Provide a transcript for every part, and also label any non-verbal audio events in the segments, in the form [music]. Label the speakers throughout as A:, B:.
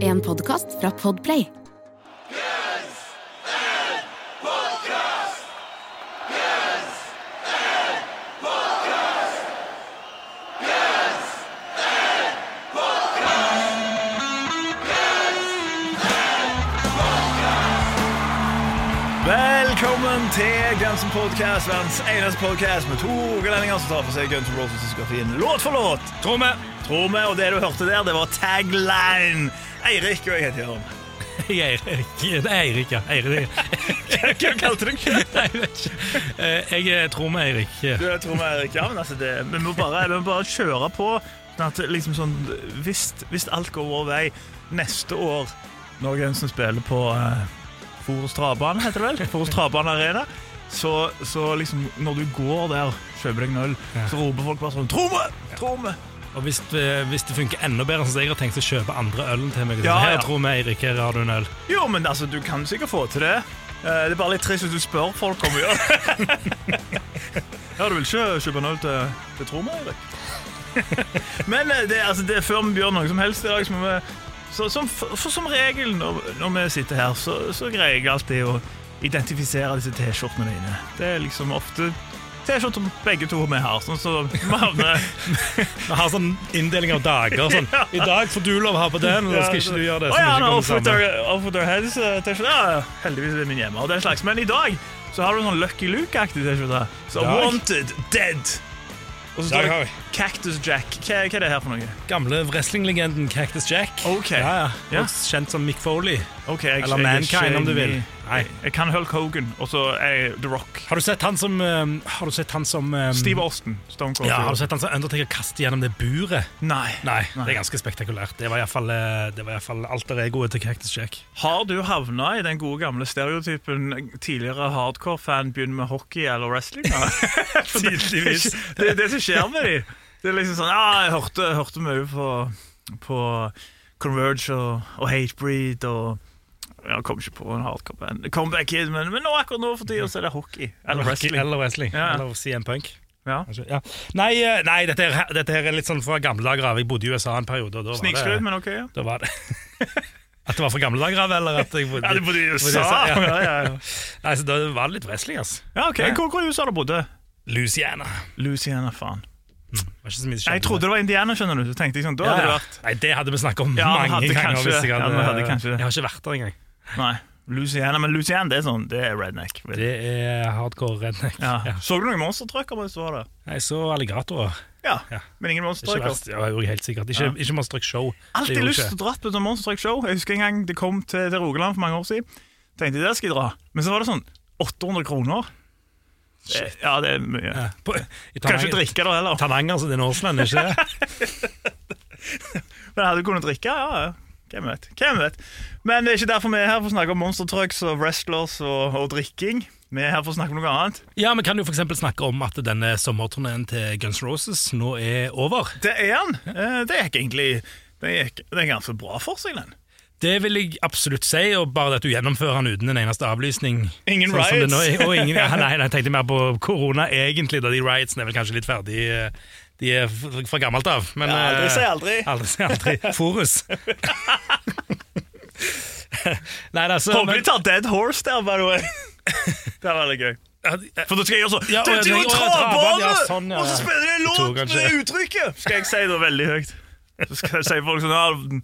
A: En podkast fra Podplay.
B: Velkommen til Guns N' Podcast, verdens eneste podcast med to rogalendinger som tar for seg Guns N' Roses-diskografien låt for låt. Tror vi. Tror vi, Og det du hørte der, det var tagline. Eirik og jeg heter Jørn.
C: Er [laughs] Eirik. Det er Eirik, ja. Eirik.
B: Hva kalte du deg? [laughs]
C: Nei, jeg vet ikke. Eh, Jeg er Tromme, Eirik.
B: Du er Trond Eirik, ja, men altså det, vi, må bare, vi må bare kjøre på. Sånn at liksom sånn, hvis, hvis alt går vår vei neste år, når Gunsen spiller på uh, Forus Travbane, heter det vel? [laughs] Forus Travbane Arena. Så, så liksom, når du går der, kjøper deg en øl, så roper folk bare sånn Tromme! Tromme!
C: Og hvis, eh, hvis det funker enda bedre, så jeg har tenkt å kjøpe andre ølen til meg.
B: Ja,
C: her
B: ja.
C: tror vi Eirik, her har du en øl.
B: Jo, men altså, du kan sikkert få til det. Eh, det er bare litt trist hvis du spør folk om å gjøre det. [laughs] ja, du vil ikke kjøpe en øl til, til Troma, Erik? [laughs] men eh, det, altså, det, før vi gjør noe som helst i dag, så må vi så, som, for som regel når, når vi sitter her, så, så greier jeg alltid å identifisere disse T-skjortene dine. Det er liksom ofte T-skjorter begge to vi har. Sånn så vi havner
C: Vi har sånn inndeling av dager. Sånn. [laughs] I dag får du lov å ha på den, og da skal ikke du gjøre det.
B: Å
C: så
B: ja,
C: det
B: no, off with their, off with their heads T-skjorte. Ja, ja, heldigvis er det min hjemme. Og den slags. Men i dag så har du en sånn Lucky Luke-aktig T-skjorte. Så
C: Dag?
B: Wanted, dead. Og så står det. Cactus Jack. Hva, hva er det her for noe?
C: Gamle wrestlinglegenden Cactus Jack.
B: Okay.
C: Ja, ja.
B: Ja.
C: Kjent som Mick Foley.
B: Okay, jeg,
C: Eller
B: er
C: Mankind, om du vil. Nei.
B: Jeg, kan Hulk Hogan, og så er The Rock.
C: Har du sett han som um, Har du sett han som um,
B: Steve Austin. Stone Cold.
C: Ja, har du sett han som Undertaker kaster gjennom det buret?
B: Nei.
C: Nei,
B: Nei.
C: det er ganske spektakulært. Det var iallfall uh, alter egoet til Cactus Jack.
B: Har du havna i den gode gamle stereotypen tidligere hardcore-fan begynner med hockey eller wrestling? Tidligvis [laughs] det,
C: Tydeligvis. [laughs]
B: det er det som skjer med dem. Det er liksom sånn Ja, jeg hørte, hørte mye på, på Converge og, og Hatebreed og Jeg kom ikke på en hardcore-band. Comeback Kid, men, men nå, akkurat nå for tida er det hockey. Eller wrestling.
C: Eller wrestling.
B: Ja.
C: Eller CM Punk.
B: Ja.
C: Ja. Nei, eh, nei dette, her, dette her er litt sånn fra gamle dager av. Jeg bodde i USA en periode.
B: Snikskryt, men ok. Ja,
C: da var det [laughs] At det var fra gamle dager av, eller at jeg bodde
B: ja du bodde i USA!
C: USA, [laughs]
B: Ja,
C: ja.
B: ja.
C: Nei, så Da var det litt wrestling, altså.
B: ja ok. Hvor, hvor i USA du bodde
C: Louisiana.
B: Louisiana, faen. Jeg trodde det var Indiana, skjønner du. Så tenkte jeg sånn, da
C: ja,
B: hadde det vært
C: Nei, det hadde vi snakket om
B: Ja,
C: mange ganger.
B: kanskje-
C: jeg, hadde,
B: ja, hadde
C: jeg har ikke vært der engang.
B: Nei. Louisiana, men Louisiana det er sånn, det er redneck.
C: Det er hardcore redneck.
B: Ja.
C: Ja.
B: Så du noen monstertrucker mens du var der?
C: Jeg så alligatorer.
B: Ja,
C: Ja.
B: men ingen
C: Ikke
B: monstertrucker.
C: verst. Ja, jeg helt sikkert. Ikke,
B: Ja.
C: ikke Monster Truck Show. Det
B: Alltid lyst
C: ikke.
B: til å dra på et sånt monstertruck-show. Jeg husker en gang det kom til, til Rogaland for mange år siden. Tenkte jeg, der skal jeg dra. Men så var det sånn 800 kroner. Det, ja, det er mye.
C: Ja. På, i
B: Kan ikke
C: Tananger,
B: drikke det heller.
C: Tananger, så det er Norseland, ikke det? [laughs]
B: Men hadde du kunnet drikke, ja, ja. Hvem vet? Hvem vet? Men det er ikke derfor vi er her for å snakke om monstertrucks og wrestlers og, og drikking. Vi er her for å snakke om noe annet.
C: Ja, Vi kan jo for snakke om at denne sommerturneen til Guns Roses nå er over.
B: Det er han. Eh, Det gikk egentlig Det gikk, det er ganske bra for seg, den.
C: Det vil jeg absolutt si, og bare at du gjennomfører den uten en eneste avlysning.
B: Ingen
C: sånn riots! nå er, og ingen, [laughs] ja, nei, nei, jeg tenkte mer på korona, egentlig, da de riotsene er vel kanskje litt ferdig eh, De er fra gammelt av. Men,
B: Ja, aldri
C: eh,
B: si aldri.
C: Aldri si aldri. [laughs] Forus. nei, altså,
B: Håper
C: men-
B: de tar Dead Horse der, by the way. [laughs] Det er veldig gøy. For da skal jeg gjøre sånn
C: Ja,
B: er jo
C: travbane, ja, sånn, ja.
B: Og så spiller de en
C: Jeg
B: låt med det uttrykket! Skal jeg si det veldig høyt. Så skal jeg si folk sånn ja,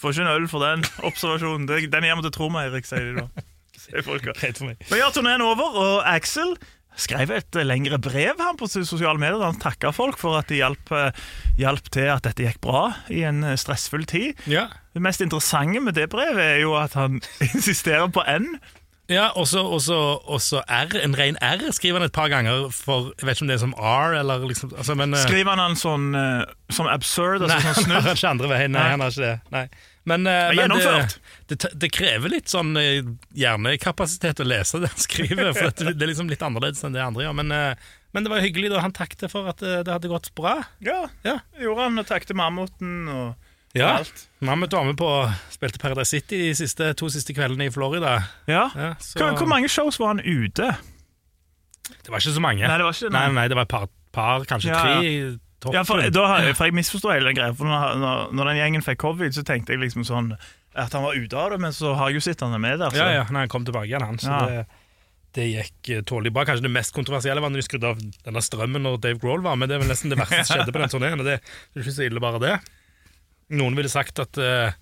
B: Får ikke en øl for den observasjonen. Den gir vi til meg, Eirik, sier de da. [laughs] Men ja, turneen over, og Axel skrev et lengre brev han på sosiale medier der han takka folk for at de hjalp, eh, hjalp til at dette gikk bra i en eh, stressfull tid.
C: Ja.
B: Det mest interessante med det brevet er jo at han [laughs] insisterer på N.
C: Ja, og så også R, en ren R skriver han et par ganger for Jeg vet ikke om det er som R, eller liksom altså, men, eh,
B: Skriver han den sånn som absurd?
C: Nei,
B: Altså sånn
C: han har ikke andre veien. Nei,
B: Nei.
C: han har ikke det. Nei. Men, eh, men det, det, det krever litt sånn eh, hjernekapasitet å lese det [laughs] han skriver, for det, det er liksom litt annerledes enn det andre gjør. Men, eh, men det var hyggelig da han takket for at eh, det hadde gått bra.
B: Ja,
C: Ja.
B: gjorde han og takket mammuten og
C: Ja.
B: alt.
C: Mammut var med på spilte Paradise City de siste, to siste kveldene i Florida.
B: Ja.
C: Ja, så,
B: Hvor, hvor mange shows var han ute?
C: Det var ikke så mange.
B: Nei, det var ikke
C: nei.
B: nei.
C: Nei, det var et par, par kanskje
B: ja.
C: tre. Toppen.
B: Ja, for, da, for jeg misforstår hele den greia. For når, når, den gjengen fikk covid, så tenkte jeg liksom sånn at han var ute av det, men så har jeg jo sett han er med der. Så.
C: Ja, ja, når han kom tilbake igjen, han. Så
B: Ja.
C: det, det gikk eh, tålelig bra. Kanskje det mest kontroversielle var når de skrudde av denne strømmen når Dave Grohl var med. Det er vel nesten det verste som [laughs] skjedde på den turneen. Det, det er ikke så ille, bare det. Noen ville sagt at uh,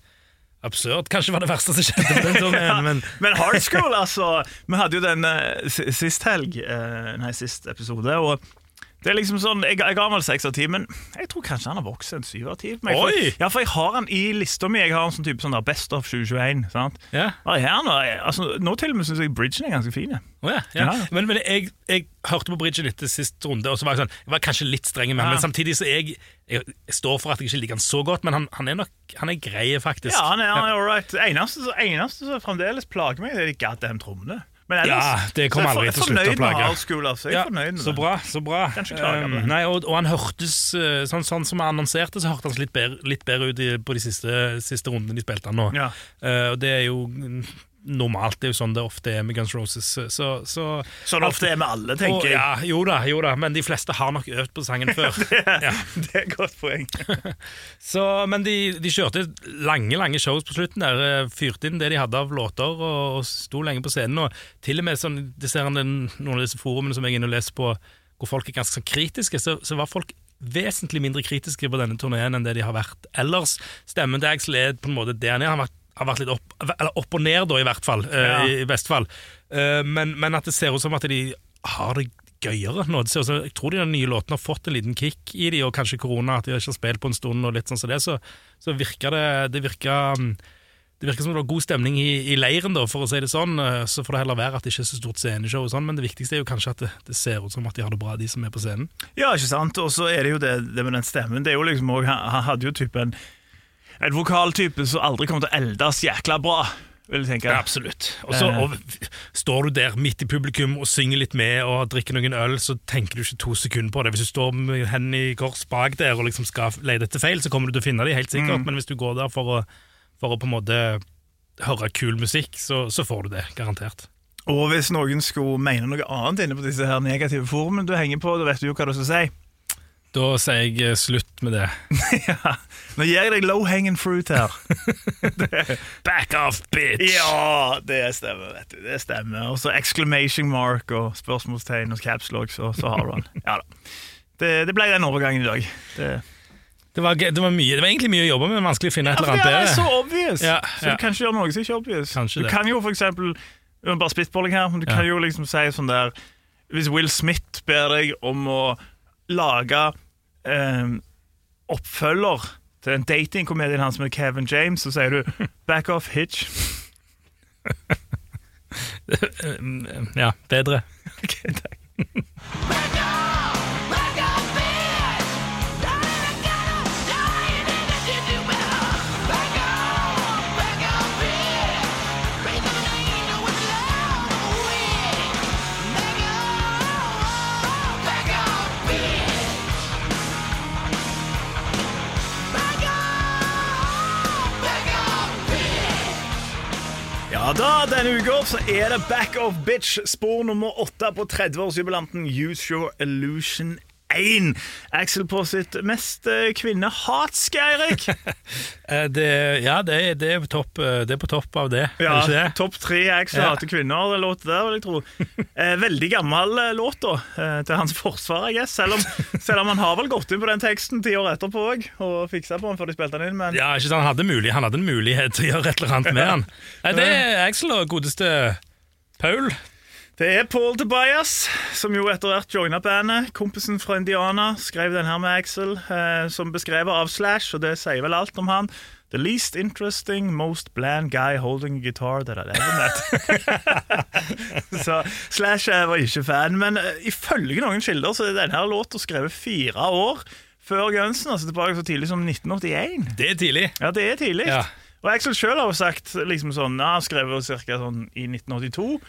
C: absurd kanskje var det verste som skjedde på den [laughs] turneen, men
B: Men Hard School, altså Vi hadde jo den uh, sist helg, uh, nei, sist episode, og det er liksom sånn, Jeg, jeg ga han vel seks av ti, men jeg tror kanskje han har vokst en syv av ti. For-
C: Oi!
B: Ja, for jeg har han i lista mi. Jeg har en sånn type sånn der Best of 2021. sant?
C: ja.
B: Her nå, altså, nå til og med syns jeg bridgen er ganske fin.
C: Å ja, ja.
B: Ja.
C: Men, men jeg, jeg hørte på bridgen etter sist runde, og så var jeg sånn Jeg var kanskje litt streng med
B: Ja.
C: men samtidig så jeg, jeg, står for at jeg ikke liker han så godt, men han, han er nok han er grei, faktisk.
B: Ja, han er, han er all right. Det eneste, eneste som fremdeles plager meg, det er de goddamn trommene. Men
C: Ja, det kommer
B: er
C: aldri til å slutte å plage.
B: altså. Jeg er fornøyd med
C: så bra, så bra. Um, nei, og, og han hørtes eh, sånn, sånn som han annonserte, så hørtes han litt bedre, litt bedre ut i, på de siste, siste rundene de spilte han nå.
B: Ja.
C: Uh, og det er jo normalt, det er jo sånn det ofte er med Guns Roses. Så, så
B: Sånn ofte er med alle, tenker jeg.
C: ja, jo da, jo da, men de fleste har nok øvd på sangen før. [laughs] ja.
B: Det er et godt poeng. [laughs]
C: Så, men de, de kjørte lange lange shows på slutten. der eh, Fyrte inn det de hadde av låter, og, og sto lenge på scenen. Og til og med sånn, det ser den, noen av disse forumene som jeg er inne og leser på, hvor folk er ganske sånn kritiske, så, så var folk vesentlig mindre kritiske på denne turneen enn det de har vært ellers. Stemmen til Axel er på en måte det han er. Han har vært, har vært litt opp, eller opp og ned, da, i hvert fall. eh,
B: Ja.
C: i, beste fall. Eh, men, men at det ser ut som at de har det gøyere nå. Det ser ut som, jeg tror de nye låtene har fått en liten kick i de, og kanskje korona, at de ikke har spilt på en stund, og litt sånn som det, så, så virker det Det virker mm, det virker som det var god stemning i, i leiren, da, for å si det sånn. Eh, Så får det heller være at det ikke er så stort sceneshow, og sånn, men det viktigste er jo kanskje at det, det ser ut som at de har det bra, de som er på scenen.
B: Ja, ikke sant? Og så er det jo det, det med den stemmen. Det er jo liksom også, han, hadde jo type en, vokaltype som aldri kommer til å eldes jækla bra, vil jeg tenke.
C: Ja, absolutt. Og så
B: Eh.
C: og, står du der midt i publikum og synger litt med og drikker noen øl, så tenker du ikke to sekunder på det. Hvis du står med hendene i kors bak der og liksom skal lete etter feil, så kommer du til å finne de helt sikkert. Men hvis du går der for å, for å på en måte høre kul musikk, så, så får du det, garantert.
B: Og hvis noen skulle mene noe annet inne på disse her negative forumene du henger på, da vet du jo hva du skal si.
C: Da sier jeg eh, slutt med det. [laughs]
B: ja. Nå gir jeg deg low hanging fruit her. [laughs]
C: Back off, bitch!
B: ja, det stemmer, vet du. Det stemmer. Og så exclamation mark og spørsmålstegn og capslock, så, så har du den. Ja da. Det, det ble den overgangen i dag. Det,
C: Det var, det, var mye, det var egentlig mye å jobbe med, men vanskelig å finne et
B: ja,
C: eller
B: for det
C: annet
B: er så obvious.
C: Ja,
B: Så du kan ikke gjøre noe som ikke er obvious.
C: Kanskje
B: du
C: det.
B: kan jo for eksempel Bare spitballing her, men du
C: Ja.
B: kan jo liksom si sånn der Hvis Will Smith ber deg om å lage eh, oppfølger til den datingkomedien hans med Kevin James, så sier du [laughs] 'back off hitch'.
C: Ja, bedre. [laughs]
B: Ok, takk. [laughs] Ja da, denne uka så er det Back of Bitch, spor nummer åtte på 30-årsjubilanten Use Your Illusion 1. Axel på sitt mest eh, kvinnehatske, Eirik. [laughs]
C: Eh, Det, ja, det, det, er topp, eh, det er på topp av det,
B: Ja? Topp tre Axel
C: Ja.
B: hater kvinner, låt der, vil jeg tro. Veldig gammel låt, da, til hans forsvar, jeg guess. Selv om, [laughs] selv om han har vel gått inn på den teksten ti år etterpå òg, og fiksa på den før de spilte den inn, men
C: Ja, ikke sant, han hadde, mulig, han hadde en mulighet til å gjøre et eller annet med han. [laughs] Det er Axel og godeste Paul.
B: Det er Paul Tobias, som jo etter hvert joina bandet. Kompisen fra Indiana skrev den her med Axel, eh, som beskrevet av Slash, og det sier vel alt om han. The least interesting, most bland guy holding a guitar that I'd ever met. [laughs] så Slash eh, var ikke fan, men eh, ifølge noen kilder så er denne låta skrevet fire år før Gunsen, altså tilbake så tidlig som 1981.
C: Det er tidlig.
B: Ja, det er tidlig.
C: Ja.
B: Og Axel sjøl har jo sagt liksom sånn, ja, han skrev jo cirka sånn i 1982.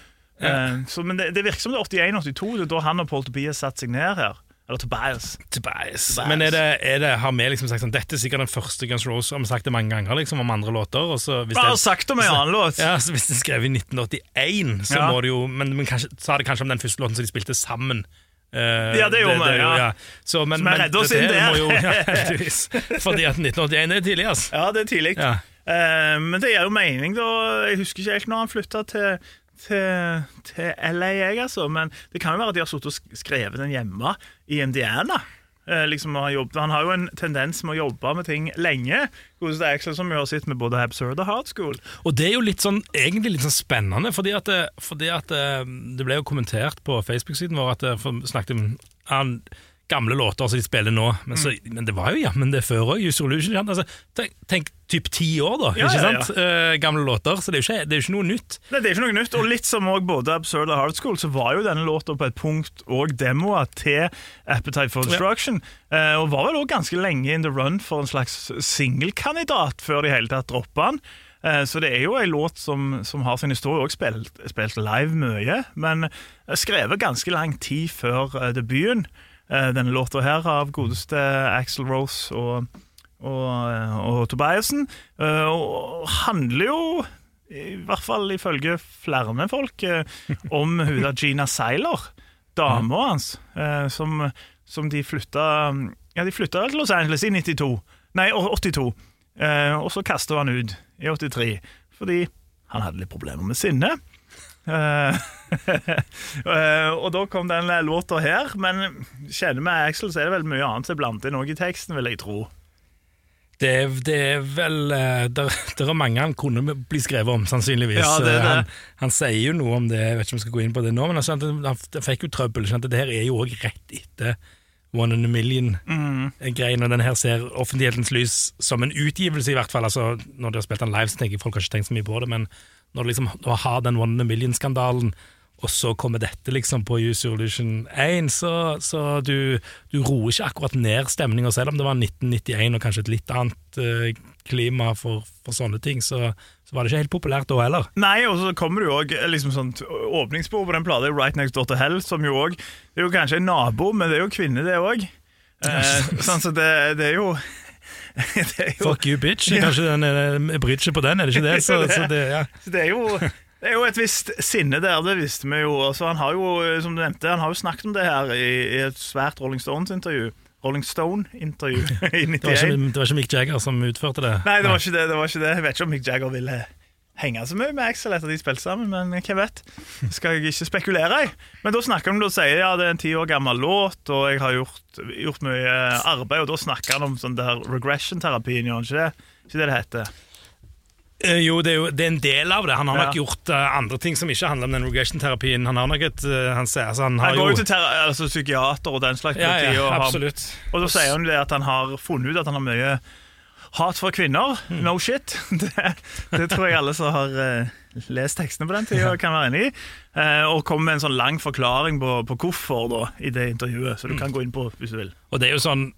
B: Eh, så, men det, det virker som det er 81-82, det er da han og Paul Tobias satte seg ned her. Eller Tobias.
C: Tobias.
B: Tobias.
C: Men er det, er det, har vi liksom sagt sånn Dette er sikkert den første Guns Rose har vi sagt det mange ganger liksom om andre låter. Og så hvis
B: Bare
C: det,
B: sagt om en annen låt.
C: ja, så hvis det er skrevet i 1981, så
B: Ja.
C: må det jo Men, men kanskje, sa det kanskje om den første låten som de spilte sammen. Uh,
B: Ja, det gjorde vi,
C: jo-
B: ja.
C: Så, men, men
B: redder oss inn der.
C: jo, [laughs] ja. Fordi at 1981 er tidlig, altså.
B: Ja, det er tidlig.
C: Ja.
B: Uh, men det gir jo mening, da. Jeg husker ikke helt når han flytta til, til, til LA, jeg, altså. Men det kan jo være at de har sittet og skrevet den hjemme i Indiana. Eh, liksom, har jobbet. Han har jo en tendens med å jobbe med ting lenge. Godeste Axel, som vi har sett med både Absurd og Hard School.
C: Og det er jo litt sånn, egentlig litt sånn spennende, fordi at, det, fordi at eh, det ble jo kommentert på Facebook-siden vår at det for, snakket om han, gamle låter som de spiller nå, men, så,
B: Mm.
C: men det var jo jammen det før òg. Altså, tenk, tenk typ ti år, da.
B: Ja,
C: ikke
B: ja, ja.
C: sant? Eh, gamle låter, så det er jo ikke, det ikke noe nytt.
B: Nei, det er ikke noe nytt, og litt som også både Absurd og Hard School, så var jo denne låta på et punkt og demoer til Appetite for Destruction, Uh, og var vel også ganske lenge in the run for en slags singelkandidat før de i hele tatt droppa den. Eh, Så det er jo en låt som, som har sin historie, og spilt, spilt live mye, men skrevet ganske lang tid før debuten. Eh, Denne låta her av godeste Axel Rose og, og, eh, og Tobiasen, eh, og handler jo i hvert fall ifølge flere folk, om hun der Gina Seiler, dama hans, som, som de flytta Ja, de flytta til Los Angeles i 92. Nei, 82. Eh, og så kasta han ut i 83 fordi han hadde litt problemer med sinne. Eh, eh, [laughs] og da kom den låta her, men kjenner vi Axel, så er det vel mye annet som er blandet inn i teksten, vil jeg tro.
C: Det, det er vel det, der, der er mange han kunne bli skrevet om, sannsynligvis.
B: Ja, det er det.
C: Han, han sier jo noe om det, jeg vet ikke om vi skal gå inn på det nå, men han, han, han fikk jo trøbbel. Skjønt? det her er jo òg rett etter One in a Million-greien, og den her ser offentlighetens lys som en utgivelse, i hvert fall. Altså, når de har spilt den live, så tenker jeg folk har ikke tenkt så mye på det, men når du liksom har den One in a Million-skandalen, og så kommer dette liksom på Use Solution Illusion 1, så, så du, du roer ikke akkurat ned stemninga, selv om det var 1991 og kanskje et litt annet eh, klima for, for sånne ting, så, så var det ikke helt populært da heller.
B: Nei, og så kommer det jo òg liksom sånt åpningsspor på den plata, Right Next Door to Hell, som jo òg Det er jo kanskje en nabo, men det er jo kvinne, det òg. Eh, sånn, så det, det er jo [laughs] jo,
C: Fuck you, bitch. Kanskje den er, bryr ikke på den, er det ikke det? Så, [laughs] så det ja.
B: det er jo det er jo et visst sinne der, det visste vi jo. Altså, han har jo, som du nevnte, han har jo snakket om det her i, i et svært Rolling Stones-intervju. Rolling Stone-intervju [laughs] i
C: Det, var
B: 91.
C: ikke, det var ikke Mick Jagger som utførte det.
B: Nei, det var det. det var ikke det Jeg vet ikke om Mick Jagger ville henge så mye med Axel etter de spilte sammen, men hvem vet? Det skal jeg ikke spekulere i. Men da snakker han og sier ja, det er en ti år gammel låt, og jeg har gjort, gjort mye arbeid, og da snakker han om sånn der regression-terapien, gjør han ikke det? Ikke det det heter?
C: Eh, jo, det er jo det er en del av det. Han har
B: Ja.
C: nok gjort uh, andre ting som ikke handler om den regression-terapien. Han har nok et uh, Han altså, han har
B: Han går
C: jo
B: til altså, psykiater og den slags.
C: ja, ja,
B: og, har,
C: absolutt.
B: og da sier han det at han har funnet ut at han har mye hat for kvinner.
C: Mm.
B: No shit. [laughs] Det, det tror jeg alle som har uh, lest tekstene på den tida, kan være enig i. Og kommer med en sånn lang forklaring på, på hvorfor da, i det intervjuet, så du
C: Hmm.
B: kan gå inn på hvis du vil.
C: Og det er jo sånn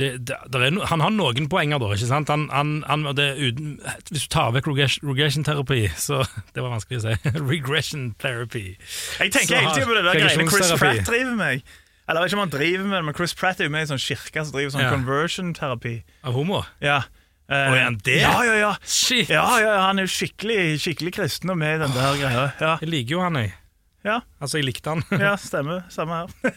C: det, det, no, Han har noen poenger, da. ikke sant? Han, han, han, det uten, hvis du tar vekk regression- regression-terapi, så [laughs] Det var vanskelig å si. [laughs] regression therapy.
B: Jeg tenker hele tiden på det der greiene Chris. Pratt driver med. Eller ikke om han driver med det, men Chris Pratt er jo med i en sånn kirke som driver sånn
C: Ja.
B: conversion-terapi.
C: Av homo?
B: Ja. Uh,
C: Å, er han det?
B: Ja, ja, ja.
C: Shit!
B: Ja, ja, han er jo skikkelig, skikkelig kristen og med i den der greia. Ja,
C: Jeg liker jo han, jeg.
B: Ja,
C: Altså, jeg likte han. [laughs]
B: ja stemmer. Samme her.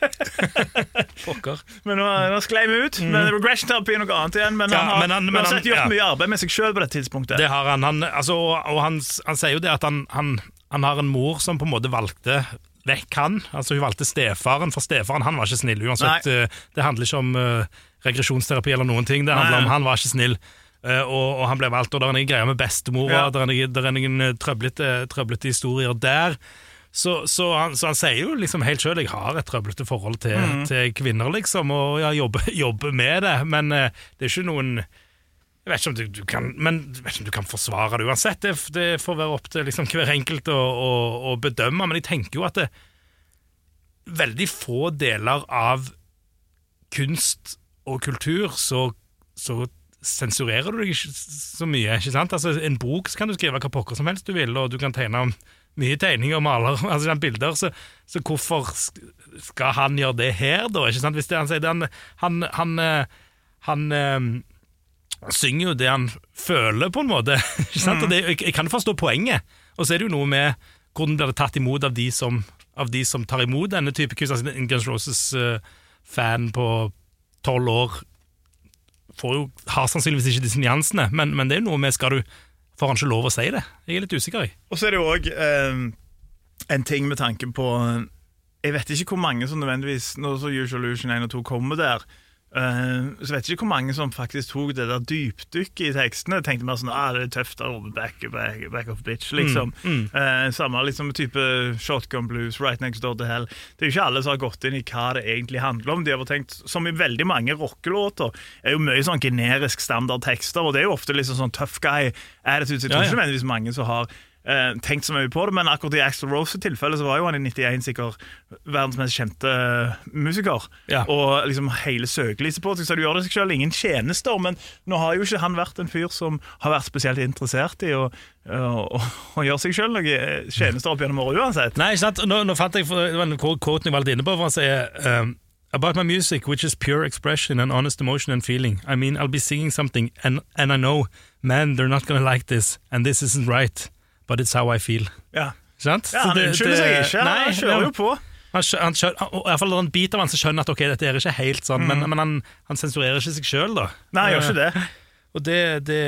B: [laughs]
C: Pokker.
B: Men nå, nå sklei vi ut. Men Regression Therapy er noe annet igjen. Men
C: Mm. Ja,
B: han har
C: men han- men
B: uansett
C: han-
B: gjort
C: ja.
B: mye arbeid med seg sjøl på det tidspunktet.
C: Det har han. han altså, og han, han sier jo det at han, han, han har en mor som på en måte valgte vekk han. Altså Hun valgte stefaren, for stefaren han var ikke snill. Uansett, eh, Det handler ikke om uh, regresjonsterapi eller noen ting. Det handler
B: Nei.
C: om han var ikke snill. uh, og, og han ble valgt, og det er noen greier med bestemora,
B: Ja.
C: det er noen, trøblete, trøblete historier der. Så, så, han, så han sier jo liksom helt sjøl jeg har et trøblete forhold til,
B: mm.
C: til kvinner, liksom, og jeg jobber, [laughs] jobber med det, men uh, det er ikke noen Jeg vet ikke om du, du kan Men jeg vet ikke om du kan forsvare det uansett. Det, det får være opp til liksom hver enkelt å, å, å bedømme. Men jeg tenker jo at det, veldig få deler av kunst og kultur så, så sensurerer du deg ikke så mye. ikke sant? Altså En bok så kan du skrive hva pokker som helst du vil, og du kan tegne om mye tegninger og maler, [laughs] altså bilder, så, så hvorfor skal han gjøre det her, da? ikke sant? Hvis det, han sier det, han, han, han, eh, han eh, synger jo det han føler, på en måte. [laughs] ikke sant? Og det, jeg, jeg kan forstå poenget. Og så er det jo noe med hvordan blir det tatt imot av de som, av de som tar imot denne type kunst. Altså, en Guns Roses-fan på tolv år får jo, har sannsynligvis ikke disse nyansene, men, men det er jo noe med Skal du Får han ikke lov å si det? Jeg er litt usikker, i.
B: Og så er det jo òg eh, en ting med tanke på Jeg vet ikke hvor mange som nødvendigvis Når så Usual Illusion 1 og 2 kommer der, så vet jeg ikke hvor mange som faktisk tok det der dypdykket i tekstene. Tenkte mer sånn ah, det er tøft der oppe, back, back, back of bitch, liksom. Eh, samme liksom type shotgun blues, right next door to hell. Det er jo ikke alle som har gått inn i hva det egentlig handler om. De har tenkt, Som i veldig mange rockelåter, er jo mye sånn generisk standardtekster, og det er jo ofte liksom sånn tough guy. Så jeg tror
C: Ja, ja.
B: ikke nødvendigvis mange som har eh, tenkt så mye på det, men akkurat i Axel Rose tilfelle så var jo han i 91 sikkert verdens mest kjente eh, musiker.
C: Ja.
B: Og liksom hele søkelyset på seg, så du gjør det seg selv ingen tjenester. Men nå har jo ikke han vært en fyr som har vært spesielt interessert i å, og å gjøre seg selv noen eh, tjenester opp gjennom året uansett.
C: Nei, ikke sant? Nå, nå fant jeg, Det var en quote jeg var litt inne på, for han sier um, About my music, which is pure expression and honest emotion and feeling. I mean, I'll be singing something, and, and I know, man, they're not gonna like this, and this isn't right, but it's how I feel.
B: Ja,
C: sant?
B: ja Han unnskylder seg ikke.
C: Nei,
B: han kjører jo på.
C: Han, skjø- han skjøn, han, i hvert fall en bit av han som skjønner at ok, dette er ikke helt sånn, men, men han, han sensurerer ikke seg sjøl, da.
B: Mm. Nei, han gjør ikke det.
C: Og det, det,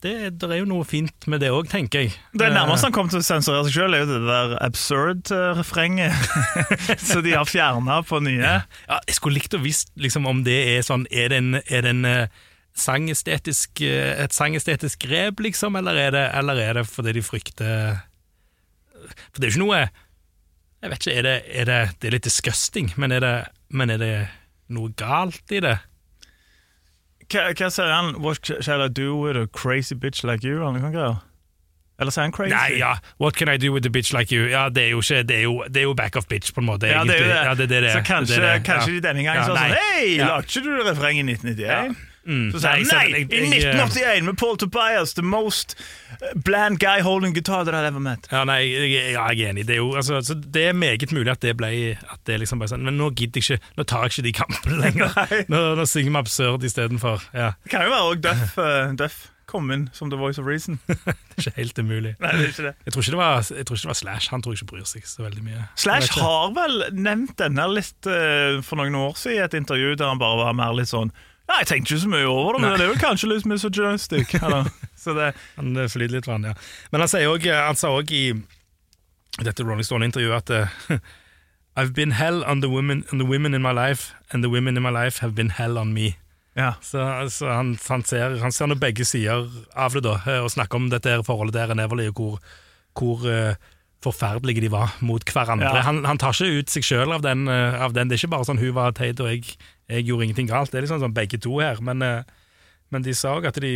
C: det, det er jo noe fint med det òg, tenker jeg.
B: Det nærmeste han kom til å sensurere seg selv, er jo det der absurd-refrenget. [laughs] så de har fjerna på nye.
C: Ja, jeg skulle likt å visst liksom, om det er sånn Er det en, er det en eh, sangestetisk, eh, et sangestetisk grep, liksom, eller er, det, eller er det fordi de frykter For det er jo ikke noe Jeg vet ikke, er det, er det, det er litt disgusting, men er, det, men er det noe galt i det?
B: Hva, hva sier han? What shall I do with a crazy bitch like you? Eller noe greier? Eller sier han crazy?
C: Nei, ja, What can I do with a bitch like you? Ja, Det er jo, ikke, det er jo, det er jo back of bitch, på en måte.
B: Ja, det er jo det.
C: Ja, det, er det.
B: Så kanskje,
C: det det.
B: kanskje
C: ja.
B: de denne gangen
C: Ja,
B: sa sånn. Hei, lagde ikke du refrenget i 1991?
C: Mm.
B: Så sier jeg,
C: Nei,
B: nei, i 1981 med Paul Tobias, the most bland guy holding guitar that I've ever met.
C: Ja, nei, jeg, jeg, jeg er enig. Det er jo altså, så det er meget mulig at det ble at det liksom bare sånn, Men nå gidder jeg ikke Nå tar jeg ikke de kampene lenger. [laughs] Nå, nå synger vi absurd istedenfor. Ja,
B: Det kan jo være også Duff, uh, Duff kom inn som The Voice of Reason. [laughs]
C: det er ikke helt umulig.
B: Nei, det er ikke det.
C: Jeg tror ikke det var, jeg tror ikke det var Slash. Han tror jeg ikke bryr seg så veldig mye.
B: Slash har vel nevnt denne litt uh, for noen år siden i et intervju der han bare var mer litt sånn Ja, jeg tenkte ikke så mye over det, men det er vel kanskje litt misogynistic. [laughs]
C: Han flyter litt han, ja. Men han, også, han sa òg i dette Rolling Stone-intervjuet at eh, I've been hell on the, women, on the women in my life, and the women in my life have been hell on me.
B: ja.
C: Så, så han, han ser, han ser nå begge sider av det, da, eh, og snakker om dette her forholdet der i Neverly, og hvor, hvor uh, forferdelige de var mot hverandre.
B: Ja.
C: Han, han tar ikke ut seg sjøl av, den, av den. Det er ikke bare sånn hun var teit og jeg, jeg gjorde ingenting galt. Det er liksom sånn begge to her. Men, eh, men de sa òg at de,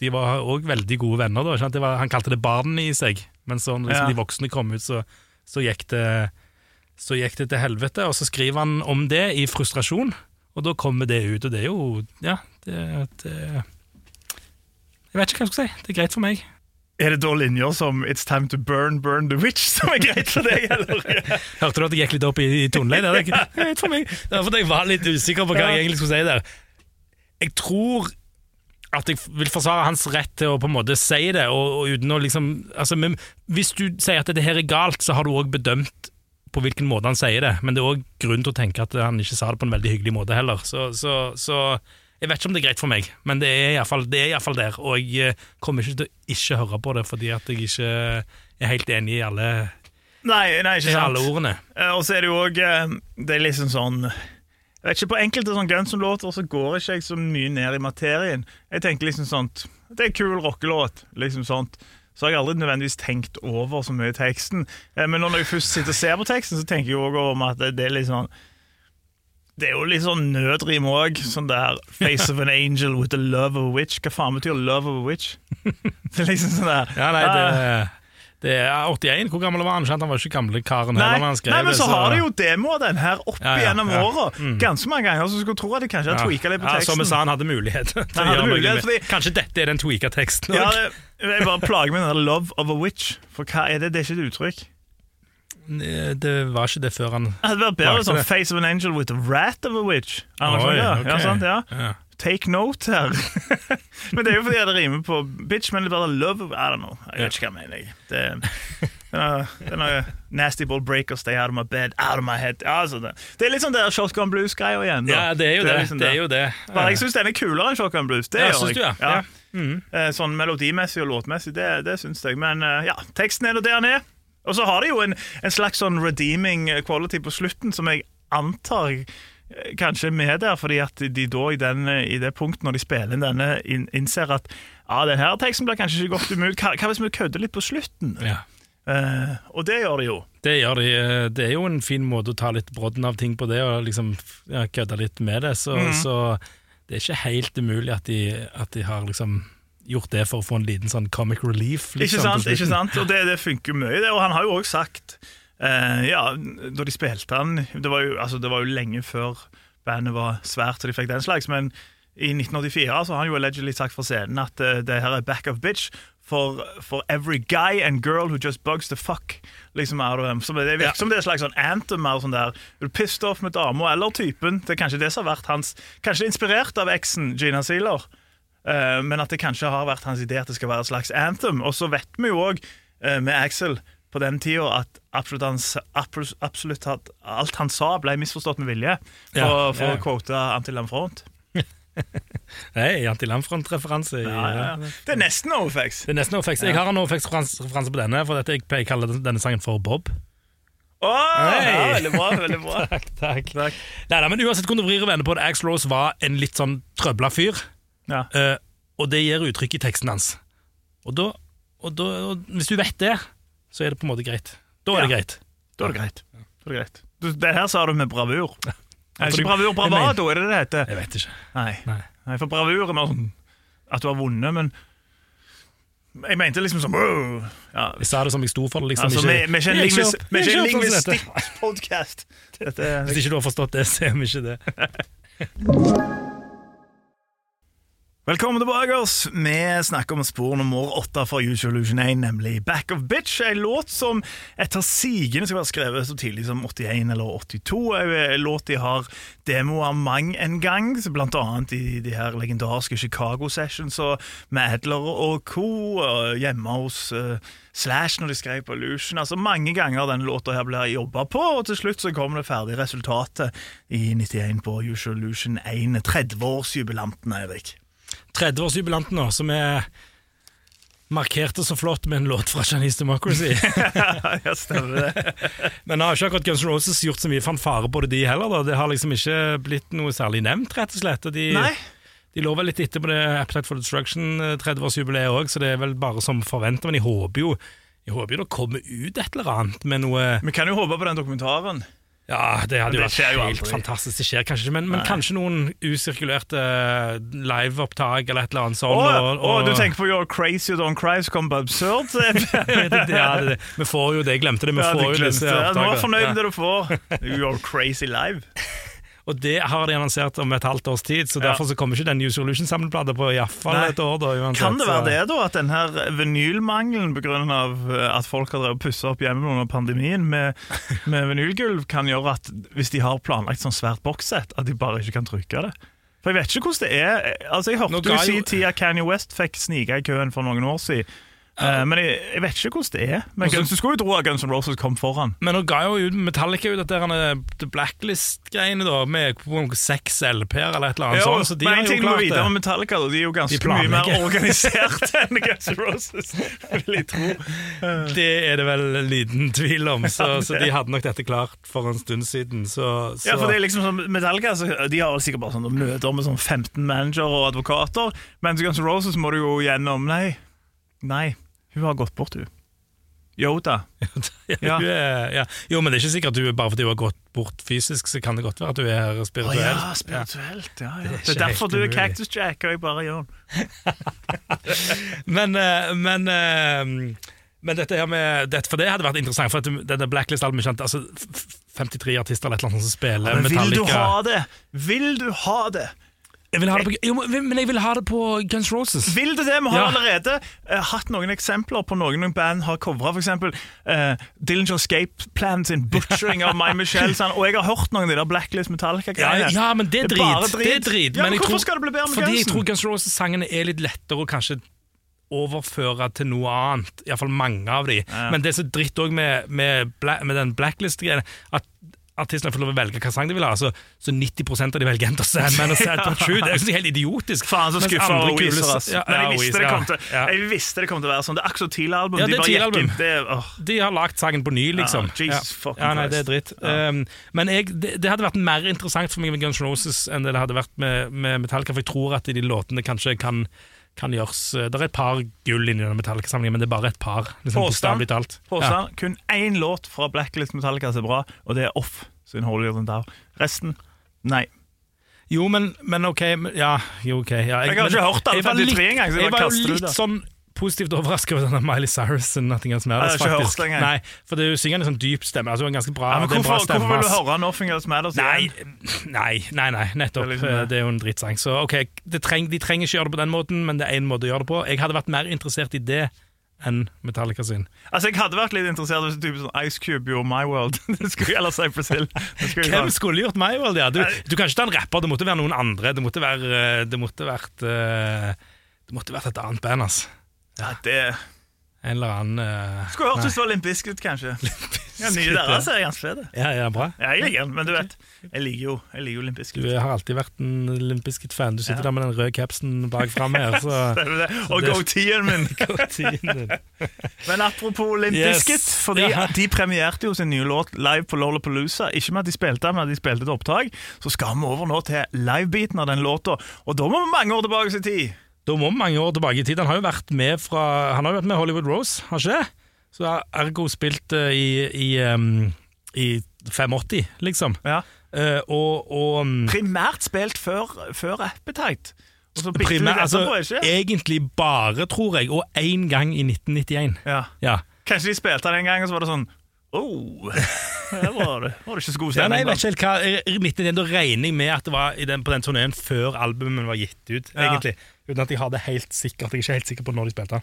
C: de var òg veldig gode venner. Da. Det var, han kalte det barn i seg, men så når liksom,
B: Ja.
C: de voksne kom ut, så, så gikk det så gikk det til helvete, og så skriver han om det i frustrasjon, og da kommer det ut, og det er jo Ja, det, det Jeg vet ikke hva jeg skal si. Det er greit for meg.
B: Er det da linjer som 'It's time to burn, burn the witch' [laughs] som er greit for deg, eller?
C: Hørte du at jeg gikk litt opp i, i toneleiet? Det er greit for meg. Det er fordi jeg var litt usikker på hva jeg egentlig skulle si der. Jeg tror at jeg vil forsvare hans rett til å på en måte si det, og, og uten å liksom altså, men Hvis du sier at dette her er galt, så har du òg bedømt på hvilken måte han sier det, men det er òg grunn til å tenke at han ikke sa det på en veldig hyggelig måte heller. Så, så, så jeg vet ikke om det er greit for meg, men det er iallfall der. Og jeg eh, kommer ikke til å ikke høre på det, fordi at jeg ikke er helt enig i alle,
B: Nei, nei,
C: i alle ordene.
B: Eh, Og så er det jo òg Det er liksom sånn Jeg vet ikke, På enkelte sånn Guns N' så går ikke jeg så mye ned i materien. Jeg tenker liksom sånt Det er en kul rockelåt. liksom sånt Så har jeg aldri nødvendigvis tenkt over så mye i teksten. Eh, Men når jeg først sitter og ser på teksten, så tenker jeg òg om at det, det er litt sånn Det er jo litt sånn nødrim òg. Sånn der 'Face of an angel with the love of a witch'. Hva faen betyr 'love of a witch'? [laughs] Det er liksom sånn der
C: Ja, nei, det,
B: Ah,
C: det er 81. Hvor gammel var han? Skjønt Han var ikke gamle karen
B: Nei,
C: heller. han skrev
B: nei, men
C: så,
B: så har de jo demoer den her opp
C: Ja, ja,
B: gjennom
C: ja.
B: åra. Ganske mange ganger, så skulle tro at de kanskje hadde tweaka litt på teksten.
C: Ja, som vi sa, han hadde mulighet til
B: Han hadde mulighet, fordi-
C: Kanskje dette er den tweaka teksten
B: Ja, det, jeg bare plager meg med den der 'love of a witch'. For hva er det? Det er ikke et uttrykk.
C: Det, det var ikke det før han
B: Det hadde vært bedre sånn 'face of an angel with the rat of a witch'.
C: Oi,
B: ja,
C: ok.
B: ja, sant, ja.
C: Ja.
B: Take note her. [laughs] men det er jo fordi det rimer på bitch, men det bare love I don't know. Jeg vet ikke hva jeg mener. Det, det er, det er noe nasty ball breakers, stay out of my bed, out of my head. Altså det. det er litt sånn der Shotgun Blues-greia igjen. da.
C: ja, det er jo det.
B: liksom
C: Det er jo det.
B: Bare jeg syns den er kulere enn Shotgun Blues. Det
C: Ja,
B: gjør
C: jeg. du, ja? Ja.
B: Mm. Sånn melodimessig og låtmessig, det, det syns jeg. Men eh, ja, teksten er nå der den er. Og så har de jo en, en slags sånn redeeming quality på slutten, som jeg antar eh, kanskje er med der, fordi at de da i, den, eh, i det punktet når de spiller inn denne, innser at ja, den her teksten blir kanskje ikke godt umulig. Hva, hva hvis vi kødder litt på slutten?
C: Ja.
B: Uh, og det gjør de jo.
C: Det gjør de. eh, Det er jo en fin måte å ta litt brodden av ting på det, og liksom ja, kødde litt med det. Så,
B: mm.
C: så det er ikke helt umulig at de, at de har liksom gjort det for å få en liten sånn comic relief. Liksom,
B: ikke sant? ikke sant? Og det, det funker mye, det. Og han har jo òg sagt eh, Ja, da de spilte han det var, jo, altså, det var jo lenge før bandet var svært, så de fikk den slags. Men i 1984 så har han jo allegedly sagt fra scenen at uh, det her er back of bitch. For, for every guy and girl who just bugs the fuck liksom out of them. Så det virker
C: Ja.
B: som det er et slags sånn anthem. Eller Sånn der, er du pissed off med dama eller typen? Det er kanskje det som har vært hans Kanskje inspirert av eksen Gina Sealer. Eh, men at det kanskje har vært hans idé at det skal være et slags anthem. Og så vet vi jo òg med Axel på den tida at absolutt, hans, absolutt, alt han sa, ble misforstått med vilje. For,
C: Ja,
B: for å quote Antil Lamfront. [laughs]
C: Hei, Anti-Lamfront-referanse.
B: Ja, ja, ja. Det er nesten Overfex.
C: Det er nesten Ofex. Jeg har en Ofex-referanse på denne, for dette jeg pleier å kalle denne sangen for Bob. Hei.
B: ja, veldig bra. veldig bra [laughs]
C: Takk, takk.
B: Takk.
C: Neida, men uansett hvordan du vrir og vender på det, Ax Rose var en litt sånn trøbla fyr,
B: Ja.
C: eh, og det gir uttrykk i teksten hans. Og, da, og, da, og hvis du vet det, så er det på en måte greit. Da er det greit.
B: Da er det greit. Da er det greit. Du, det her sa du med bravur. Det ikke bravur bravado, er det det heter?
C: Jeg vet ikke.
B: Nei.
C: Nei.
B: Nei, for bravur er sånn at du har vunnet, men jeg mente liksom sånn ja.
C: Jeg sa det som jeg sto for det. Liksom,
B: Altså, vi vi vi er ikke en
C: for
B: lingvistikk-podkast.
C: Hvis ikke du har forstått det, så er vi ikke det. [laughs]
B: Velkommen tilbake. oss Vi snakker om spor nummer åtte fra Usual Illusion 1, nemlig Back of Bitch. En låt som etter sigende skal være skrevet så tidlig som 81 eller 82. En låt de har demoer mang en gang, blant annet i de her legendariske Chicago Sessions og med Adler og co. Hjemme hos eh, Slash når de skrev på Illusion. Altså Mange ganger denne låta her ble jobba på, og til slutt så kom det ferdige resultatet i 91 på Usual Illusion 1. 30-årsjubilanten, Eirik.
C: 30-årsjubilanten nå, som er markerte så flott med en låt fra Chinese Democracy. [laughs]
B: ja, stemmer det.
C: Men har ikke akkurat Guns N' Roses gjort så mye fanfare på det, de heller. da Det har liksom ikke blitt noe særlig nevnt, rett og slett. De,
B: Nei.
C: de lå vel litt etter på det Appetite for Destruction eh, 30-årsjubileet òg, så det er vel bare som forventa. Men jeg håper jo jeg håper jo det kommer ut et eller annet med noe
B: Vi kan jo håpe på den dokumentaren.
C: Ja, det hadde jo vært helt
B: aldri.
C: fantastisk. Det skjer kanskje ikke, men, men kanskje noen usirkulerte eh, liveopptak eller et eller annet sånt.
B: Oh,
C: og- og-
B: du tenker på You're Crazy You Don't Cry, så kommer på Absurd? [laughs]
C: Ja, det, det. Vi får jo det, jeg glemte det. Vi
B: Ja,
C: får jo disse
B: det. Nå er
C: jeg
B: fornøyd med det du får. You're Crazy Live.
C: Og det har de annonsert om et halvt års tid, så
B: Ja.
C: derfor så kommer ikke den New Solution-samleplata på iallfall et år. da uansett.
B: Kan det være det, da, at den her vinylmangelen av eh, at folk har drevet pussa opp hjemme under pandemien med, med vinylgulv, kan gjøre at hvis de har planlagt sånn svært bokssett, at de bare ikke kan trykke det? For jeg vet ikke hvordan det er. Altså, Jeg hørte
C: du
B: si
C: jo-
B: tida Kanye West fikk snike i køen for noen år siden. Eh, men jeg, jeg vet ikke hvordan det er. Men Guns, Du skulle jo tro at Guns N' Roses kom foran.
C: Men nå ga jo ut Metallica ut dette her, The Blacklist-greiene, da, med på seks LP-er eller et eller annet
B: Jo,
C: sånt. Så de
B: men en ting du må vite om. Metallica, da, de er jo ganske mye mer organisert [laughs] enn Guns N' Roses, vil jeg tro. [laughs]
C: Det er det vel en liten tvil om, så,
B: Ja,
C: så de hadde nok dette klart for en stund siden. Så, så.
B: Ja, for det er liksom sånn, Metallica så de har vel sikkert bare sånn møter med sånn 15 manager og advokater, mens Guns N' Roses må du jo gjennom Nei, nei, hun har gått bort, hun. Yoda. [laughs]
C: ja,
B: Ja.
C: er, ja. Jo, men det er ikke sikkert at du bare fordi du har gått bort fysisk, så kan det godt være at du er her spirituelt.
B: ja, spirituelt. Ja, ja.
C: Det er
B: Det er, derfor du er. Cactus Jack, og jeg bare gjør [laughs]
C: Men, eh, men, eh, men dette her med dette, For det hadde vært interessant, for denne Blacklist-albumet kjente altså, f- f- 53 artister eller et eller annet som spiller
B: Men vil du ha det? Vil du ha det?
C: Jeg vil ha det på, jo, men jeg vil ha det på Guns Roses.
B: Vil du det? Vi har
C: Ja.
B: allerede eh, hatt noen eksempler på noen noen band har covra, f.eks. Uh, Dillinger Escape Plan sin 'Butchering of My Michelle'. [laughs] Sånn, og jeg har hørt noen av de der Blacklist Metallica-greiene.
C: ja, men det er drit.
B: bare
C: Det er drit.
B: Ja, men,
C: jeg
B: hvorfor
C: tror-
B: skal det bli bedre med
C: Fordi jeg
B: Gunsen?
C: tror Guns Roses-sangene er litt lettere å kanskje overføre til noe annet. Iallfall mange av de. Men det er så dritt òg med, med, bla, med den blacklist-greia, at artistene får lov å velge hva sang de vil ha. Så, så 90% av de velger Enter Sandman og Sad True. Det er jo helt idiotisk.
B: Faen, så skuffa over Weezer, ass.
C: Ja,
B: Men jeg visste, det kom til,
C: ja.
B: jeg visste det kom til å være sånn. Det er akkurat TIL-album.
C: Ja,
B: de
C: det er
B: gikk Det, oh.
C: De har lagt sangen på ny, liksom.
B: Jesus
C: ja, nei, det er dritt. Um, men jeg, det, det hadde vært mer interessant for meg med Guns N' Roses enn det det hadde vært med, med Metallica, for jeg tror at de låtene kanskje kan, kan gjøres Det er et par gull inni den Metallica-samlingen, men det er bare et par. Liksom,
B: Påstand.
C: talt.
B: påstand Ja. Kun én låt fra Blacklist Metallica som er bra, og det er Off sin Holier Than Thou. Resten nei.
C: Jo, men, men ok Ja, jo, ok. Ja,
B: Jeg har
C: men-
B: ikke hørt alle
C: jeg var
B: 53 engang, så jeg
C: Jeg
B: bare
C: var
B: kaster
C: jo
B: det ut,
C: litt sånn positivt overrasket over denne Miley Cyrus Nothing Else Matters,
B: Jeg har ikke hørt lenger.
C: Nei, for det er synger en sånn dyp stemme. Altså, en ganske bra,
B: Ja, men
C: hvorfor, bra stemme.
B: hvorfor vil du høre Nothing Else Matters igjen?
C: nei, nei, nei, nettopp.
B: Det er
C: Det,
B: liksom det.
C: er jo en drittsang. Så ok, det treng, De trenger ikke gjøre det på den måten, men det er én måte å gjøre det på. Jeg hadde vært mer interessert i det enn Metallica sin.
B: Altså, Jeg hadde vært litt interessert hvis type sånn Ice Cube gjorde My World. [laughs] det skulle Eller Cypress Hill.
C: Hvem skulle gjort My World? Ja? Du, du kan ikke ta en rapper, det måtte være noen andre. Det måtte være Det måtte vært eh, Det måtte vært et annet band, altså.
B: Ja, det
C: En eller annen uh,
B: Skulle hørt ut som Limp Bizkit, kanskje. [laughs] Ja, Nye deres er ganske fete.
C: Ja, ja, bra.
B: Ja, jeg liker den, men du vet, jeg liker jo, jeg liker jo Limp
C: Du har alltid vært en Limp Bizkit-fan. Du sitter
B: Ja.
C: der med den røde capsen bak fram her, så [laughs]
B: Stemmer det. Og goatee-en min. [laughs]
C: Din.
B: Men apropos Limp
C: Yes.
B: Bizkit, fordi
C: Ja.
B: de premierte jo sin nye låt live på Lollapalooza. Ikke med at de spilte den, men at de spilte et opptak. Så skal vi over nå til livebeaten av den låta, og da må vi mange år tilbake i tid.
C: Da må vi mange år tilbake i tid. Han har jo vært med fra Han har jo vært med Hollywood Rose, har ikke det? Så har Ergo spilt eh, i, i, um, i 580, liksom.
B: Ja.
C: Uh, og og um,
B: Primært spilt før, før Appetite.
C: Primært, altså,
B: ikke?
C: Egentlig bare, tror jeg, og én gang i 1991.
B: Ja.
C: Ja.
B: Kanskje de spilte den en gang, og så var det sånn Oh, her var det, var det ikke så god
C: Ja, nei, jeg vet ikke helt hva jeg- i den, Da regner jeg med at det var i den, på den turneen før albumet var gitt ut.
B: Ja.
C: egentlig Uten at jeg har det helt sikkert. Jeg er ikke helt sikker på når de spilte.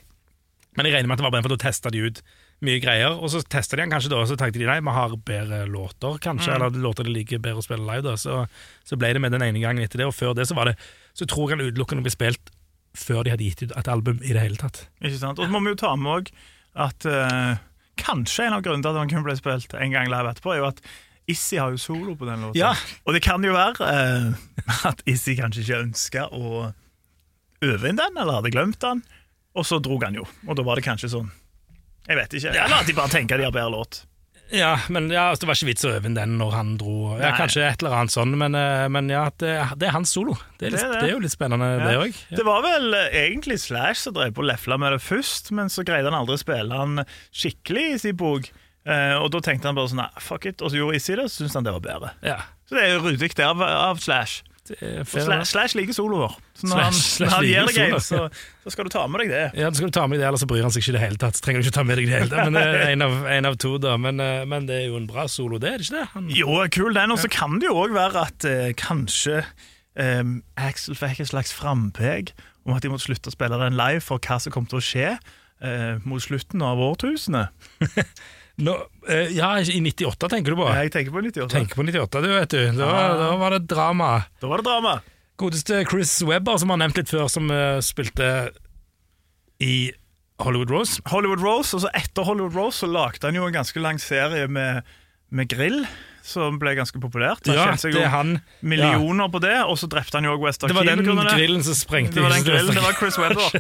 C: Men jeg regner med at det var bare for da testa de ut mye greier. Og så testa de den kanskje da, og så tenkte de nei, vi har bedre låter, kanskje.
B: Mm.
C: Eller låter de liker bedre å spille live. da Så, så ble det med den ene gangen etter det. Og før det så var det Så tror jeg han utelukkende ble spilt før de hadde gitt ut et album i det hele tatt.
B: Ikke sant? Og så må vi jo ta med òg at eh, kanskje en av grunnene til at han kun ble spilt en gang live etterpå, er jo at Issi har jo solo på den låten.
C: Ja.
B: Og det kan jo være eh, at Issi kanskje ikke ønska å øve inn den, eller hadde glemt den, og så drog han jo. Og da var det kanskje sånn Jeg vet ikke. Eller at de bare tenker de har bedre låt.
C: Ja, men ja, altså, det var ikke vits å øve inn den når han dro. Ja, Kanskje et eller annet sånn, men, eh, men ja, det, det er hans solo. Det er, litt,
B: Det er
C: jo litt spennende,
B: Ja.
C: det òg.
B: Det var vel eh, egentlig Slash som drev på og lefla med det først, men så greide han aldri å spille han skikkelig i sin bok. Eh, og da tenkte han bare sånn, fuck it, og så gjorde Issi det, og så syntes han det var bedre.
C: Ja,
B: Så det er jo ryddig der av Slash.
C: Fair
B: Slash, slash liker soloer. Så når
C: Slash- Slash
B: han gir deg en, så, så skal du ta med deg det.
C: Ja, så skal du ta med deg det, ellers så bryr han seg ikke i det hele tatt. Så trenger du ikke ta med deg det hele tatt. Men det er en av, en av to, da. Men, eh, men det er jo en bra solo, det er det ikke det? Han,
B: Jo, kul den. Og så kan det jo òg være at eh, kanskje eh, Axel fikk et slags frampek om at de måtte slutte å spille den live for hva som kom til å skje eh, mot slutten av årtusenet. [laughs]
C: Nå, eh, ja, i 98 tenker du på?
B: Jeg tenker på 98.
C: Tenker på 98, du, vet du. Da,
B: Ah.
C: da var det drama.
B: Da var det drama.
C: Godeste Chris Webber, som har nevnt litt før, som uh, spilte i Hollywood Rose.
B: Hollywood Rose, og så etter Hollywood Rose så lagde han jo en ganske lang serie med, med grill, som ble ganske populært. Han
C: Ja,
B: tjente seg
C: det
B: jo
C: han.
B: millioner på det, og så drepte han jo òg West
C: Det var den grillen som sprengte
B: Det var den grillen, det var [laughs] Chris Webber.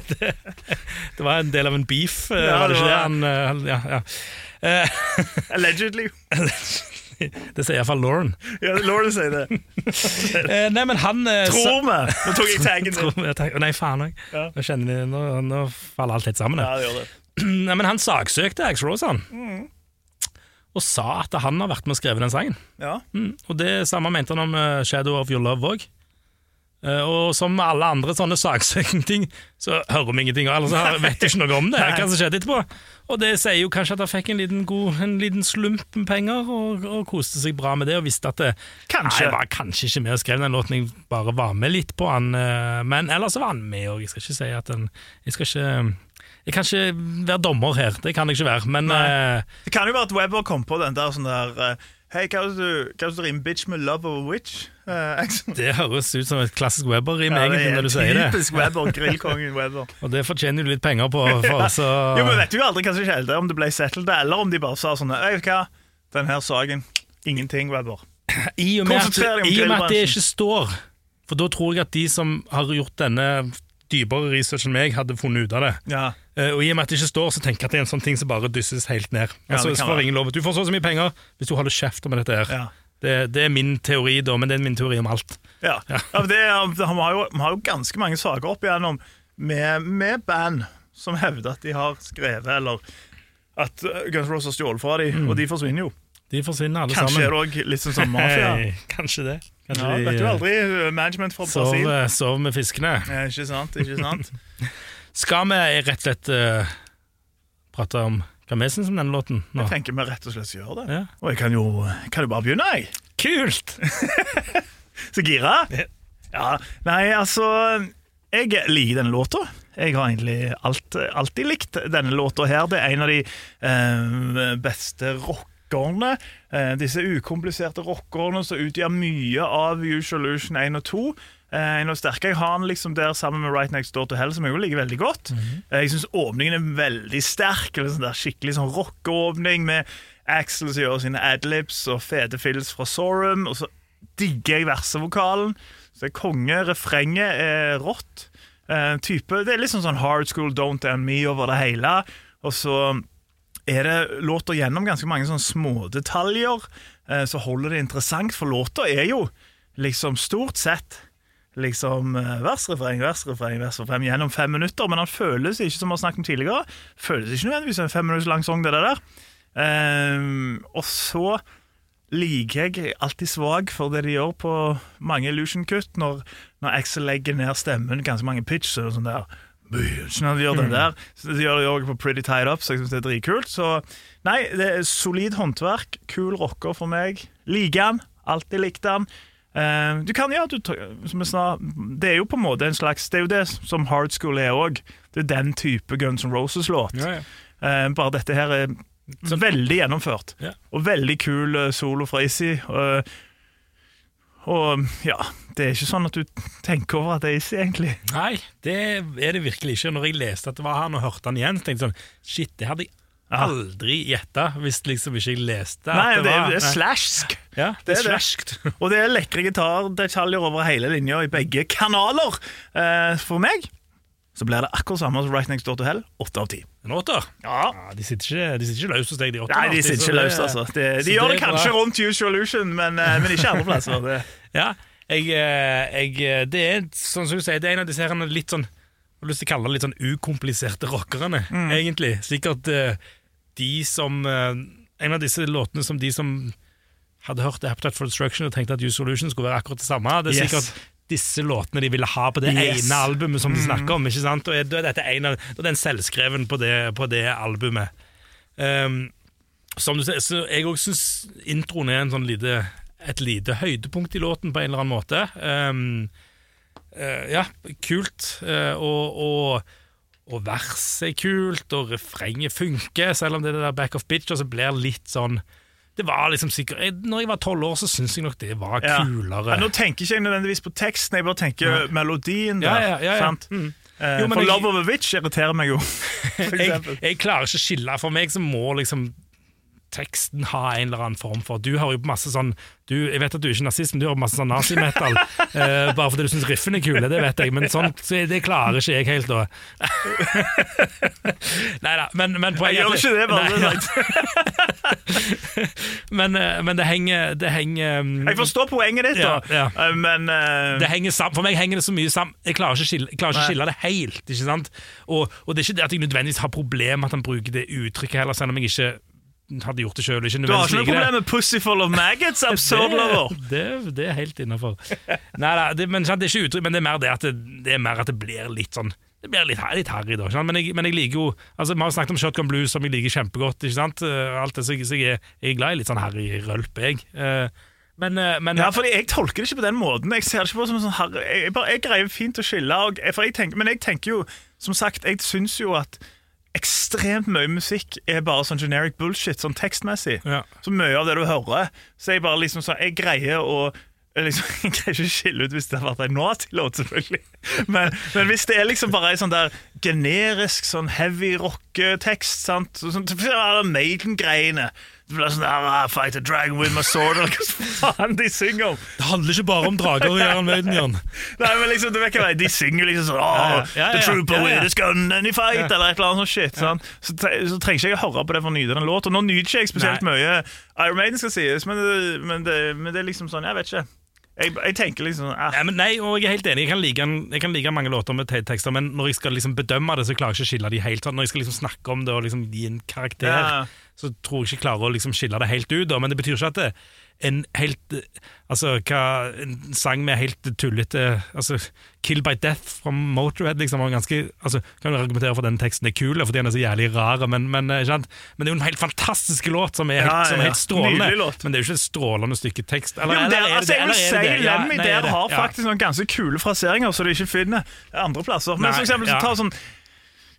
C: Det var en del av en beef, eh,
B: Ja,
C: var det
B: det
C: ikke det?
B: var-
C: han, ja, ja. Eh, [laughs]
B: Allegedly.
C: det sier iallfall Lauren.
B: Ja, Lauren sier det. [laughs]
C: Eh, nei, men han eh,
B: Tror vi! Nå tok jeg taggen din. [laughs]
C: Nei, faen òg.
B: Ja.
C: Nå, jeg- nå, nå faller alt helt sammen.
B: Ja, det gjør det. [clears throat]
C: Nei, men han saksøkte Ax Rose, han. Og sa at han har vært med og skrevet den sangen.
B: Ja.
C: Mm. Og det samme mente han om Shadow of Your Love òg. Og som med alle andre sånne [laughs] saksøkingting, så hører vi ingenting, eller så vet ikke noe om det. [laughs] hva som skjedde etterpå. Og det sier jo kanskje at han fikk en liten, god, en liten slump med penger, og, og koste seg bra med det, og visste at det,
B: Kanskje.
C: Jeg var kanskje ikke med og skrev den låten, jeg bare var med litt på han. eh, Men ellers var han med òg. Jeg skal ikke si at den Jeg skal ikke Jeg kan ikke være dommer her, det kan jeg ikke være, men uh,
B: Det kan jo være at Webber kom på den der sånn der eh, Hei, hva er det du, er rimer bitch med love of a witch? Eh, [laughs]
C: det høres ut som et klassisk Webber-rim,
B: Ja,
C: egentlig, når du sier det.
B: Typisk Webber, grillkongen Webber. [laughs]
C: Og det fortjener du litt penger på, for så
B: Jo, men vet du jo aldri hva som skjedde, om det ble settled, eller om de bare sa sånn Øy, hva, den her saken, ingenting, Webber.
C: I og med at, i og med at det ikke står, for da tror jeg at de som har gjort denne dypere research enn meg, hadde funnet ut av det.
B: Ja.
C: Eh, og i og med at det ikke står, så tenker jeg at det er en sånn ting som bare dysses helt ned.
B: Ja,
C: Altså,
B: kan
C: så får ingen lov. Du får så og så mye penger hvis du holder kjeft med dette her.
B: Ja.
C: Det, det er min teori, da, men det er min teori om alt.
B: Ja. ja. det, det, vi, har har jo ganske mange saker opp igjennom med, med band som hevder at de har skrevet, eller at Guns Roses har stjålet fra dem, og de forsvinner jo.
C: De forsvinner alle
B: Kanskje er det òg litt sånn som mafia.
C: Hey, kanskje det. Kanskje
B: Ja,
C: de
B: vet du aldri. uh, Management fra Brasil.
C: eh, sov med fiskene.
B: Ja, ikke sant? ikke sant? [laughs]
C: Skal vi rett og slett eh, prate om hva vi syns om denne låten nå?
B: Jeg tenker vi rett og slett gjør det.
C: Ja.
B: Og jeg kan jo, kan jo bare begynne, jeg.
C: Kult! [laughs]
B: Så gira? Ja, nei, altså Jeg liker denne låta. Jeg har egentlig alt, alltid likt denne låta her. Det er en av de eh, beste rockerne. Eh, disse ukompliserte rockerne som utgjør mye av Usual Illusion 1 og 2. Eh, de sterke. Jeg har den liksom der sammen med Right Next Door to Hell, som jeg jo liker veldig godt. Eh, jeg syns åpningen er veldig sterk. Eller sånn der skikkelig sånn rockeåpning med Axel som gjør sine adlibs og fete fills fra Sorum. Og så digger jeg versevokalen. Så det er konge. Refrenget er rått. Eh, type, det er litt sånn, sånn hard school, don't and me over det hele. Og så er det låter gjennom ganske mange sånne smådetaljer eh, som holder det interessant, for låta er jo liksom stort sett liksom eh, versrefreng, versrefreng, versrefreng gjennom fem minutter, men han føles ikke, som vi har snakket om tidligere, føles ikke nødvendigvis en fem minutters lang sang, det der. Um, og så liker jeg alltid svak for det de gjør på mange illusion-kutt, når, når Axel legger ned stemmen, ganske mange pitches og sånn der. Når de gjør det der så De gjør det også på Pretty Tied Up, så jeg synes det er dritkult. Så nei, det er solid håndverk. Kul rocker for meg. Liker han. Alltid likte han. Eh, du kan, ja, du, som jeg sa, Det er jo på en måte en slags Det er jo det som Hard School er òg. Det er den type Guns N' Roses-låt.
C: Ja, ja.
B: Eh, bare dette her er veldig gjennomført.
C: Ja.
B: Og veldig kul eh, solo fra Issy. Og, og ja, det er ikke sånn at du tenker over at det er Issy, egentlig.
C: Nei, det er det virkelig ikke. Når jeg leste at det var han og hørte han igjen, så tenkte jeg sånn Shit, det hadde jeg. Aldri gjetta hvis liksom ikke jeg leste
B: Nei, det,
C: var
B: det er slashk.
C: Ja,
B: Det er
C: er
B: det.
C: slaskt. [laughs]
B: Og det er lekre gitardetaljer over hele linja i begge kanaler. Eh, for meg så blir det akkurat samme som Right Next Door to Hell. Åtte av ti.
C: En åtter?
B: Ja.
C: Ja, de sitter ikke, de sitter ikke løs hos deg, de åtte.
B: Nei, de sitter ikke løs, altså. De, de gjør det kanskje
C: bra.
B: rundt Use Illusion, men, eh, men ikke andre plasser. Det. [laughs]
C: Ja, jeg, eh, jeg, eh, det er sånn som du sier, det er en av disse her litt sånn har lyst til å kalle det litt sånn ukompliserte rockerne,
B: Mm.
C: egentlig. Sikkert uh, de som uh, En av disse låtene som de som hadde hørt Appetite for Destruction og tenkte at Use Solution skulle være akkurat det samme. Det er
B: Yes.
C: sikkert disse låtene de ville ha på det
B: Yes.
C: ene albumet som de snakker om. ikke sant? Og da er dette en av, da er den selvskreven på det, på det albumet. Um, som du ser, så jeg òg syns introen er en sånn lite, et lite høydepunkt i låten på en eller annen måte. Um, eh, ja, kult. eh, og, og, og verset er kult, og refrenget funker, selv om det er det der back of bitch, og så blir det litt sånn Det var liksom sikkert jeg, Når jeg var tolv år, så syntes jeg nok det var
B: Ja.
C: kulere.
B: Ja, nå tenker ikke jeg nødvendigvis på teksten, jeg bare tenker melodien der.
C: Ja, ja.
B: Sant?
C: Mm.
B: Eh,
C: Jo,
B: for
C: jeg-
B: Love of a Witch irriterer meg jo. [laughs]
C: Jeg, jeg klarer ikke å skille. For meg så må liksom teksten ha en eller annen form for Du har jo masse sånn du, Jeg vet at du er ikke nazist, men du har masse sånn nazimetal uh, [laughs] bare fordi du syns riffene er kule, det vet jeg, men sånt, så det klarer ikke jeg helt da. [laughs] Nei da, men, men
B: Jeg gjør ikke det, bare
C: Nei, ja. [laughs] men, eh, men det henger, det henger um,
B: Jeg forstår poenget ditt, da.
C: Ja, ja.
B: Eh, men uh,
C: det henger sammen, For meg henger det så mye sammen. Jeg klarer ikke å skille, ikke skille det helt. ikke sant? Og, og det er ikke det at jeg nødvendigvis har problem med at han bruker det uttrykket heller, selv om jeg ikke hadde gjort det sjøl.
B: du har ikke noe problem med 'pussy full of maggots', [laughs] absurd lover?
C: Det, det, er helt innafor. Men det er ikke uttrykk, men det er mer det at det, det, er mer at det blir litt sånn det blir litt, litt harry, da. Men jeg, men jeg liker jo altså Vi har snakket om Shotgun Blues, som jeg liker kjempegodt. ikke sant? Eh, Alt det, så jeg, så jeg, er, jeg er glad i litt sånn harry rølp, jeg. Eh, Men, eh, men
B: Ja, fordi Jeg tolker det ikke på den måten. Jeg ser det ikke på som sånn harry. Jeg, jeg, bare, jeg greier fint å skille. Og, for jeg tenker, men jeg tenker jo, som sagt, jeg syns jo at ekstremt mye musikk er bare sånn generic bullshit, sånn tekstmessig.
C: Ja.
B: Så mye av det du hører, så jeg bare liksom sånn Jeg greier å Liksom, [laughs] jeg greier ikke å skille ut hvis det har vært en Noati-låt, selvfølgelig. Men, men hvis det er liksom bare en sånn der generisk sånn heavy rocketekst, sant så, sånn, Maiden-greiene. Det blir sånn I Fight a dragon with my sword, eller hva faen de synger om.
C: Det handler ikke bare om drager i Iron Maiden, Jan.
B: Nei, men liksom, du vet hva, De synger liksom sånn oh,
C: Ja, ja,
B: The trooper
C: ja, ja.
B: with his gun and he fight, eller et eller annet sånt shit. Sånn. Så, så trenger ikke jeg å høre på det for å nyte den låten. Nå nyter ikke jeg spesielt mye Iron Maiden, skal sies, men men, det, men det er liksom sånn Jeg vet ikke. Jeg, jeg tenker liksom ah.
C: Nei, men nei, og jeg er helt enig. Jeg kan like, jeg kan like mange låter med te- tekster, men når jeg skal liksom bedømme det, så klarer jeg ikke å skille de helt. Når jeg skal liksom snakke om det og liksom gi en karakter,
B: Ja.
C: Så tror jeg ikke klarer å liksom skille det helt ut. Da. Men det betyr ikke at det, en helt Altså, hva, en sang med helt tullete altså, 'Kill by Death' fra Motorhead liksom, var ganske, altså, Kan du argumentere for at den teksten er kul, fordi den er så jævlig rar, men, men, eh, men det er jo en helt fantastisk låt som er helt,
B: Ja,
C: som er
B: ja.
C: helt strålende. Men det er jo ikke et strålende stykke tekst. Eller,
B: Jo, men
C: eller er
B: altså,
C: det?
B: jeg vil si
C: det det? Ja,
B: Lemmy
C: er
B: der har
C: Ja.
B: faktisk noen ganske kule fraseringer som de ikke finner andre plasser. Men
C: Nei,
B: for eksempel, så
C: ja.
B: ta sånn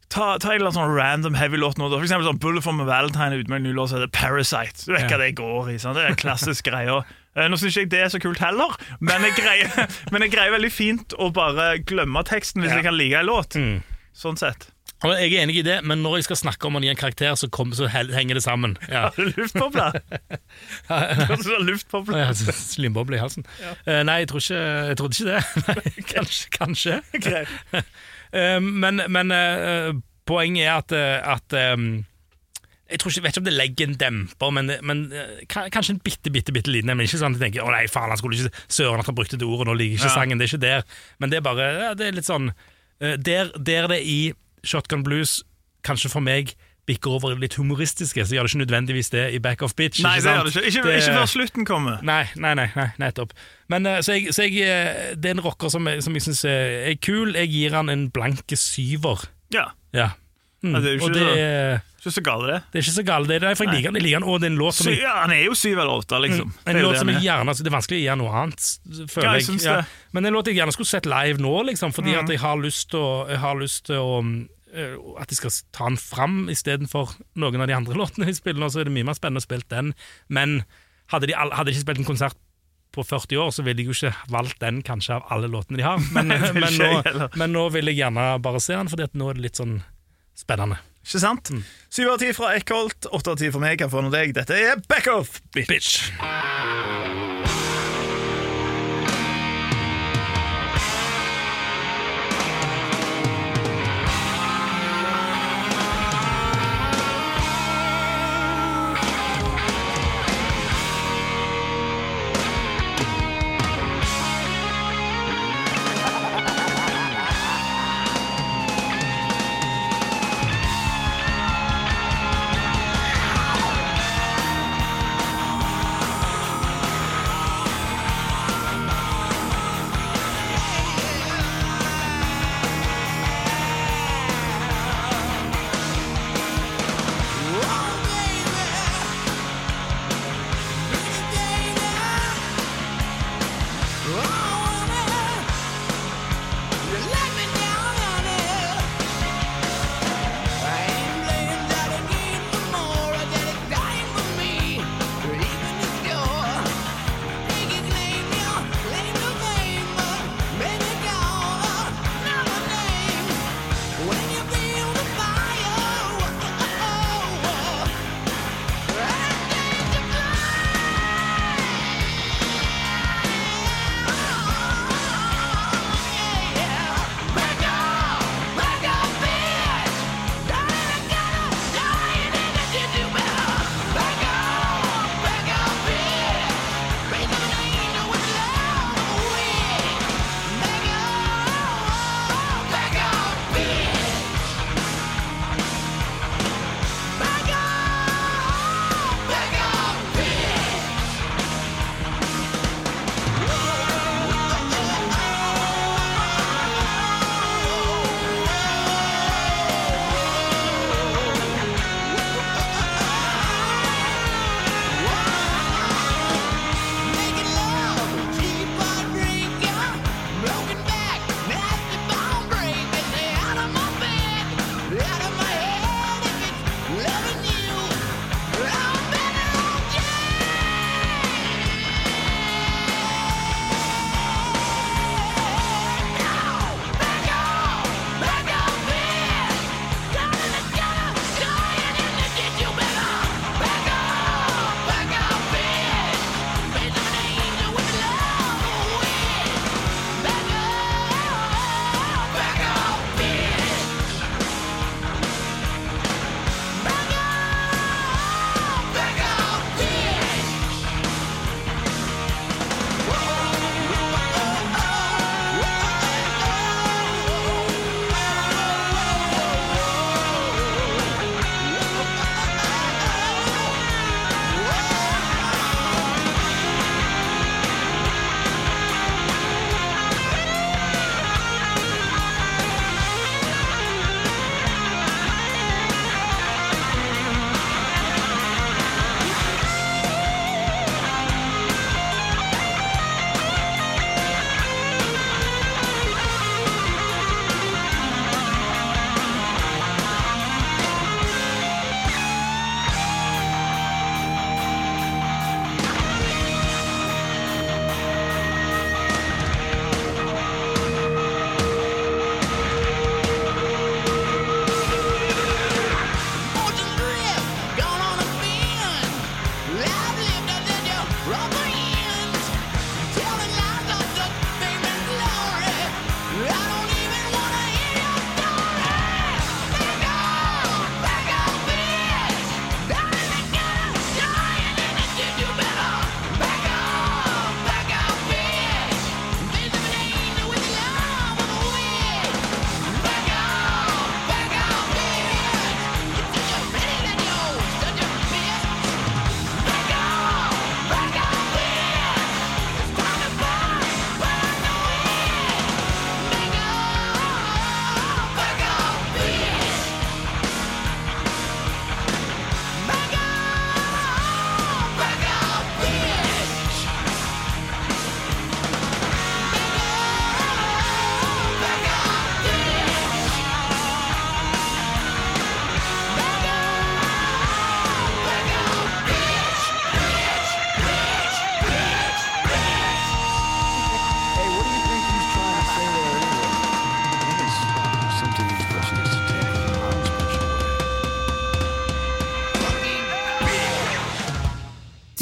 B: Ta, ta en eller annen sånn random heavy låt nå. da. For eksempel sånn Bullet for a Valentine ute med en ny låt som heter Parasite. Du vet
C: Ja.
B: hva det går i. sant? Det er klassisk [laughs] greier. Eh, Nå syns ikke jeg det er så kult heller, men jeg greier, [laughs] men jeg greier veldig fint å bare glemme teksten hvis
C: Ja.
B: jeg kan like en låt.
C: Mm.
B: Sånn sett.
C: Jeg er enig i det, men når jeg skal snakke om han i en karakter, så, kom, så henger det sammen. [laughs] Ja.
B: Har du luftbobler? Luftbobler?
C: Ja, Slimboble i halsen. Eh, nei, jeg, tror ikke, jeg trodde ikke det. Nei, kanskje. kanskje.
B: Greit.
C: Eh, men men eh, poenget er at, eh, at jeg tror ikke, vet ikke om det legger en demper, men, men kanskje en bitte bitte, bitte liten. Men ikke sånn at jeg tenker å nei, faen, han skulle ikke søren at han brukte det ordet, nå liker ikke
B: Ja.
C: sangen. Det er ikke der. Men det er bare ja, det er litt sånn der, der det i Shotgun Blues kanskje for meg bikker over litt humoristiske, så gjør det ikke nødvendigvis det i Back of Bitch.
B: Nei, det
C: sant?
B: gjør det ikke. Ikke,
C: Det-
B: ikke før slutten kommer.
C: Nei, nei, nei, nei nettopp. Men eh, så, jeg, så jeg, eh, det er en rocker som som jeg syns er kul. Jeg gir han en blanke syver.
B: Ja.
C: Ja. Mm.
B: Det er jo ikke
C: det,
B: så- Ikke så galt, det.
C: det er ikke så galt. Det er derfor jeg liker han. Jeg liker han, Og det er en låt som jeg,
B: ja, han er jo syv eller åtte, liksom. Det er
C: en låt som jeg
B: er.
C: gjerne altså, Det er vanskelig å gjøre noe annet, føler
B: Ja, jeg
C: jeg.
B: Ja. det.
C: Men en låt jeg gjerne skulle sett live nå, liksom, fordi
B: Mm.
C: at jeg har lyst til å, eh, At de skal ta den fram istedenfor noen av de andre [laughs] låtene de spiller nå, så er det mye mer spennende å spille den. Men hadde de, hadde de ikke spilt en konsert på 40 år, så ville jeg jo ikke valgt den kanskje av alle låtene de har. [laughs] Men,
B: Nei,
C: men, nå, men nå vil jeg gjerne bare se den, at nå er det litt sånn spennende.
B: Ikke sant? Syv av ti fra Eckholt, åtte av ti fra meg. Hva får nå deg? Dette er Backoff, bitch.
C: Bitch.